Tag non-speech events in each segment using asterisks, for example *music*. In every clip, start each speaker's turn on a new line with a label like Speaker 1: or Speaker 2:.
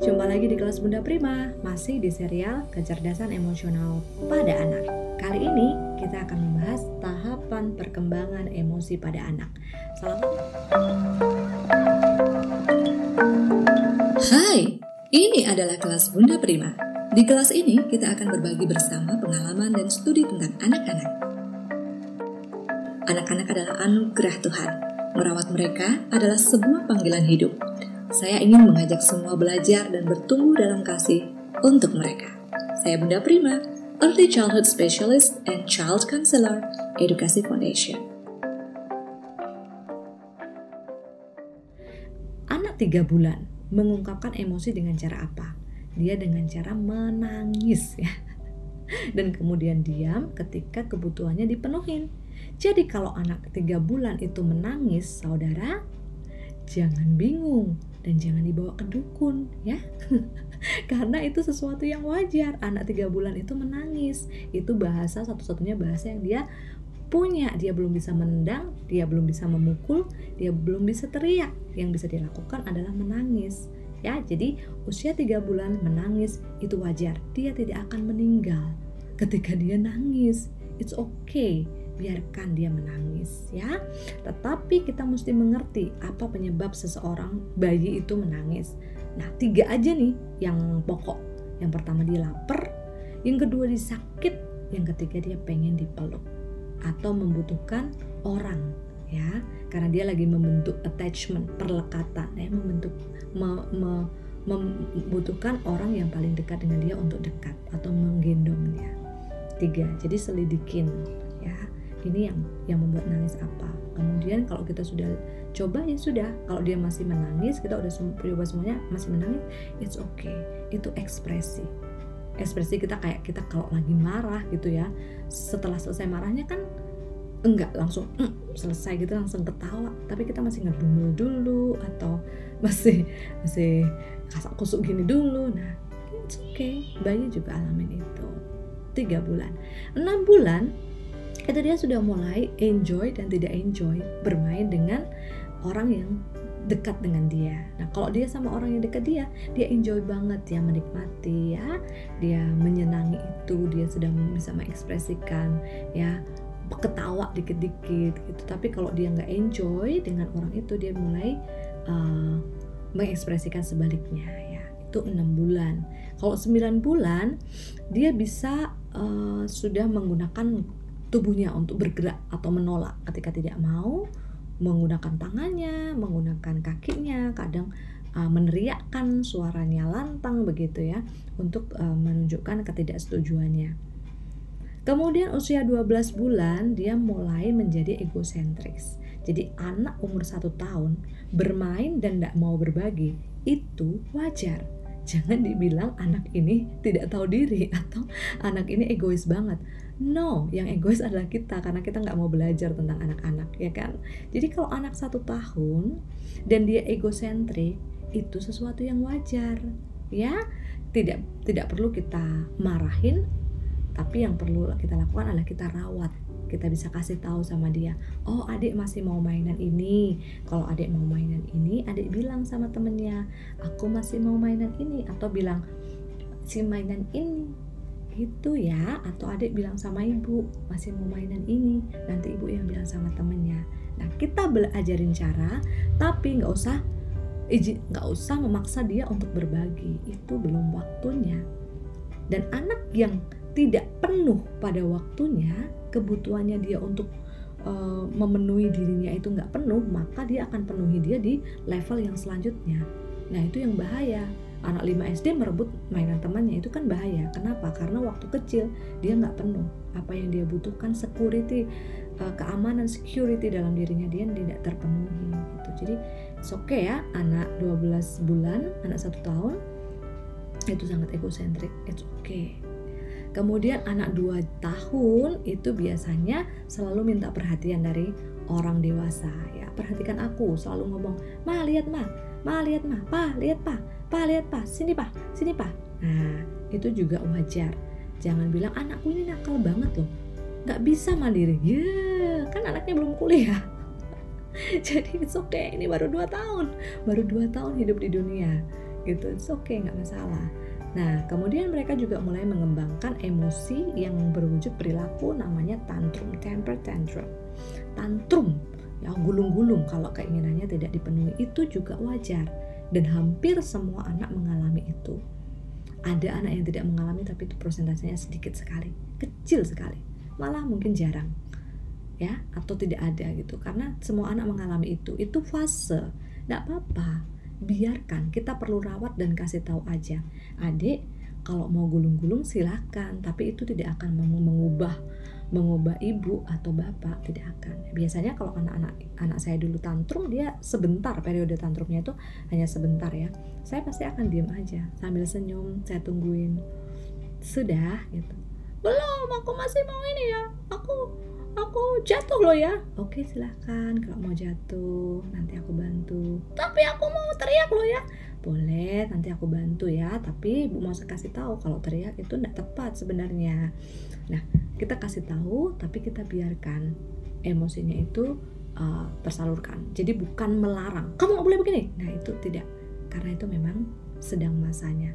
Speaker 1: jumpa lagi di kelas Bunda Prima, masih di serial Kecerdasan Emosional pada Anak. Kali ini kita akan membahas tahapan perkembangan emosi pada anak. Salam.
Speaker 2: Hai, ini adalah kelas Bunda Prima. Di kelas ini kita akan berbagi bersama pengalaman dan studi tentang anak-anak. Anak-anak adalah anugerah Tuhan. Merawat mereka adalah sebuah panggilan hidup saya ingin mengajak semua belajar dan bertumbuh dalam kasih untuk mereka. Saya Bunda Prima, Early Childhood Specialist and Child Counselor, Edukasi Foundation.
Speaker 1: Anak tiga bulan mengungkapkan emosi dengan cara apa? Dia dengan cara menangis ya. Dan kemudian diam ketika kebutuhannya dipenuhin. Jadi kalau anak tiga bulan itu menangis, saudara, jangan bingung dan jangan dibawa ke dukun ya. *laughs* Karena itu sesuatu yang wajar. Anak tiga bulan itu menangis. Itu bahasa satu-satunya bahasa yang dia punya. Dia belum bisa menendang dia belum bisa memukul dia belum bisa teriak. Yang bisa dilakukan adalah menangis ya. Jadi usia tiga bulan menangis itu wajar. Dia tidak akan meninggal ketika dia nangis it's okay biarkan dia menangis ya. Tetapi kita mesti mengerti apa penyebab seseorang bayi itu menangis. Nah, tiga aja nih yang pokok. Yang pertama dia lapar, yang kedua dia sakit, yang ketiga dia pengen dipeluk atau membutuhkan orang ya karena dia lagi membentuk attachment perlekatan ya membentuk me, me, membutuhkan orang yang paling dekat dengan dia untuk dekat atau menggendongnya tiga. Jadi selidikin ya. Ini yang yang membuat nangis apa. Kemudian kalau kita sudah coba ya sudah. Kalau dia masih menangis kita udah coba semuanya masih menangis it's okay. Itu ekspresi. Ekspresi kita kayak kita kalau lagi marah gitu ya. Setelah selesai marahnya kan enggak langsung mm, selesai gitu langsung ketawa. Tapi kita masih ngedumel dulu atau *laughs* masih masih kasak kusuk gini dulu. Nah it's okay. Bayi juga alamin itu tiga bulan enam bulan itu dia sudah mulai enjoy dan tidak enjoy bermain dengan orang yang dekat dengan dia. Nah, kalau dia sama orang yang dekat dia, dia enjoy banget ya menikmati ya, dia menyenangi itu, dia sudah bisa mengekspresikan ya ketawa dikit-dikit gitu. Tapi kalau dia nggak enjoy dengan orang itu, dia mulai uh, mengekspresikan sebaliknya ya. Itu enam bulan. Kalau sembilan bulan, dia bisa uh, sudah menggunakan tubuhnya untuk bergerak atau menolak ketika tidak mau menggunakan tangannya, menggunakan kakinya, kadang uh, meneriakkan suaranya lantang begitu ya untuk uh, menunjukkan ketidaksetujuannya. Kemudian usia 12 bulan dia mulai menjadi egosentris. Jadi anak umur satu tahun bermain dan tidak mau berbagi itu wajar jangan dibilang anak ini tidak tahu diri *laughs* atau anak ini egois banget. No yang egois *laughs* adalah kita karena kita nggak mau belajar tentang anak-anak ya kan? Jadi kalau anak satu tahun dan dia egosentrik itu sesuatu yang wajar ya? Tidak tidak perlu kita marahin tapi yang perlu kita lakukan adalah kita rawat kita bisa kasih tahu sama dia oh adik masih mau mainan ini. Kalau adik mau mainan ini adik bilang sama temennya aku masih mau mainan ini atau bilang si mainan ini. Gitu ya. Atau adik bilang sama ibu masih mau mainan ini. Nanti ibu yang bilang sama temennya. Nah kita belajarin cara tapi nggak usah nggak usah memaksa dia untuk berbagi. Itu belum waktunya. Dan anak yang tidak penuh pada waktunya kebutuhannya dia untuk uh, memenuhi dirinya itu nggak penuh maka dia akan penuhi dia di level yang selanjutnya. Nah itu yang bahaya. Anak 5 SD merebut mainan temannya itu kan bahaya. Kenapa? Karena waktu kecil dia nggak penuh. Apa yang dia butuhkan security uh, keamanan security dalam dirinya dia tidak terpenuhi gitu. Jadi oke okay ya anak 12 bulan anak satu tahun itu sangat egosentrik it's okay Kemudian anak 2 tahun itu biasanya selalu minta perhatian dari orang dewasa ya. Perhatikan aku, selalu ngomong, "Ma, lihat, Ma. Ma, lihat, Ma. Pa, lihat, Pa. Pa, lihat, Pa. Sini, Pa. Sini, Pa." Nah, itu juga wajar. Jangan bilang anakku ini nakal banget loh. Gak bisa mandiri. Ya, yeah, kan anaknya belum kuliah. *laughs* Jadi it's okay, ini baru 2 tahun. Baru 2 tahun hidup di dunia gitu it's okay nggak masalah Nah, kemudian mereka juga mulai mengembangkan emosi yang berwujud perilaku namanya tantrum, temper tantrum. Tantrum, ya gulung-gulung kalau keinginannya tidak dipenuhi itu juga wajar dan hampir semua anak mengalami itu. Ada anak yang tidak mengalami tapi itu persentasenya sedikit sekali, kecil sekali, malah mungkin jarang. Ya, atau tidak ada gitu. Karena semua anak mengalami itu. Itu fase. Tidak apa-apa biarkan kita perlu rawat dan kasih tahu aja. Adik kalau mau gulung-gulung silahkan tapi itu tidak akan mengubah mengubah ibu atau bapak tidak akan. Biasanya kalau anak-anak anak saya dulu tantrum dia sebentar periode tantrumnya itu hanya sebentar ya. Saya pasti akan diem aja sambil senyum saya tungguin. Sudah gitu. Belum aku masih mau ini ya. Aku aku jatuh loh ya. Oke silahkan kalau mau jatuh nanti aku bantu. Tapi aku mau teriak loh ya. Boleh nanti aku bantu ya. Tapi ibu mau kasih tahu kalau teriak itu tidak tepat sebenarnya. Nah kita kasih tahu tapi kita biarkan emosinya itu uh, tersalurkan. Jadi bukan melarang. Kamu nggak boleh begini. Nah itu tidak. Karena itu memang sedang masanya.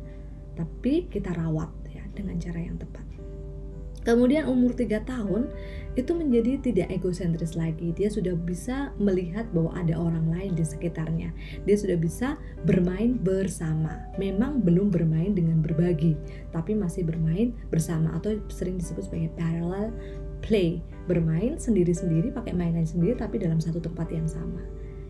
Speaker 1: Tapi kita rawat ya dengan cara yang tepat Kemudian umur 3 tahun itu menjadi tidak egosentris lagi. Dia sudah bisa melihat bahwa ada orang lain di sekitarnya. Dia sudah bisa bermain bersama. Memang belum bermain dengan berbagi, tapi masih bermain bersama atau sering disebut sebagai parallel play. Bermain sendiri-sendiri pakai mainan sendiri tapi dalam satu tempat yang sama.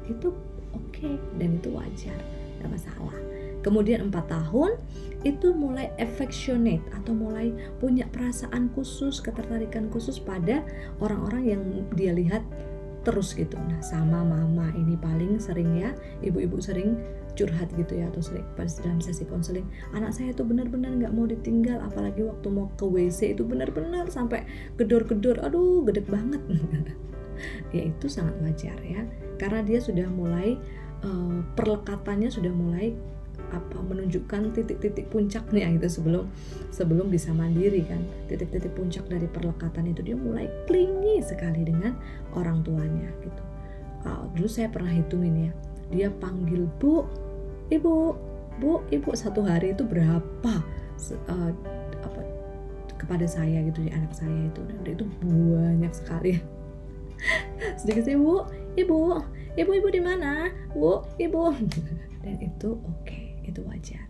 Speaker 1: Itu oke okay, dan itu wajar, tidak masalah. Kemudian 4 tahun itu mulai affectionate atau mulai punya perasaan khusus, ketertarikan khusus pada orang-orang yang dia lihat terus gitu. Nah, sama mama ini paling sering ya, ibu-ibu sering curhat gitu ya atau sering dalam sesi konseling anak saya itu benar-benar nggak mau ditinggal apalagi waktu mau ke WC itu benar-benar sampai gedor-gedor aduh gede banget *laughs* ya itu sangat wajar ya karena dia sudah mulai uh, perlekatannya sudah mulai apa menunjukkan titik-titik puncaknya gitu sebelum sebelum bisa mandiri kan. Titik-titik puncak dari perlekatan itu dia mulai klingi sekali dengan orang tuanya gitu. Uh, dulu saya pernah hitungin ya dia panggil bu ibu bu ibu satu hari itu berapa uh, apa kepada saya gitu di anak saya itu. Dan itu banyak sekali. *laughs* Sedikit sih bu ibu ibu ibu di mana? Bu ibu. *laughs* Dan itu oke. okay itu wajar.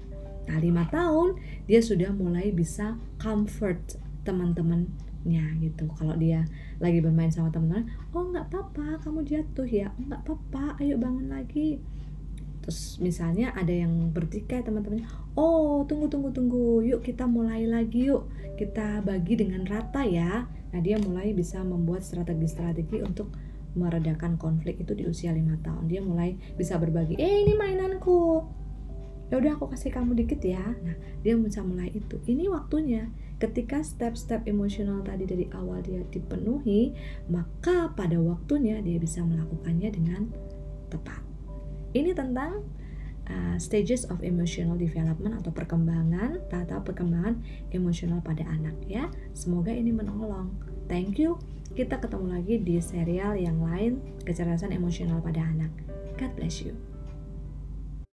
Speaker 1: Nah, lima tahun dia sudah mulai bisa comfort teman-temannya gitu. Kalau dia lagi bermain sama teman-teman, oh nggak apa-apa, kamu jatuh ya, oh, nggak apa-apa, ayo bangun lagi. Terus misalnya ada yang bertikai teman-temannya, oh tunggu tunggu tunggu, yuk kita mulai lagi yuk, kita bagi dengan rata ya. Nah dia mulai bisa membuat strategi-strategi untuk meredakan konflik itu di usia lima tahun. Dia mulai bisa berbagi, eh ini mainanku, ya udah aku kasih kamu dikit ya. Nah dia bisa mulai itu. Ini waktunya. Ketika step-step emosional tadi dari awal dia dipenuhi maka pada waktunya dia bisa melakukannya dengan tepat. Ini tentang uh, stages of emotional development atau perkembangan tata perkembangan emosional pada anak ya. Semoga ini menolong. Thank you. Kita ketemu lagi di serial yang lain kecerdasan emosional pada anak. God bless you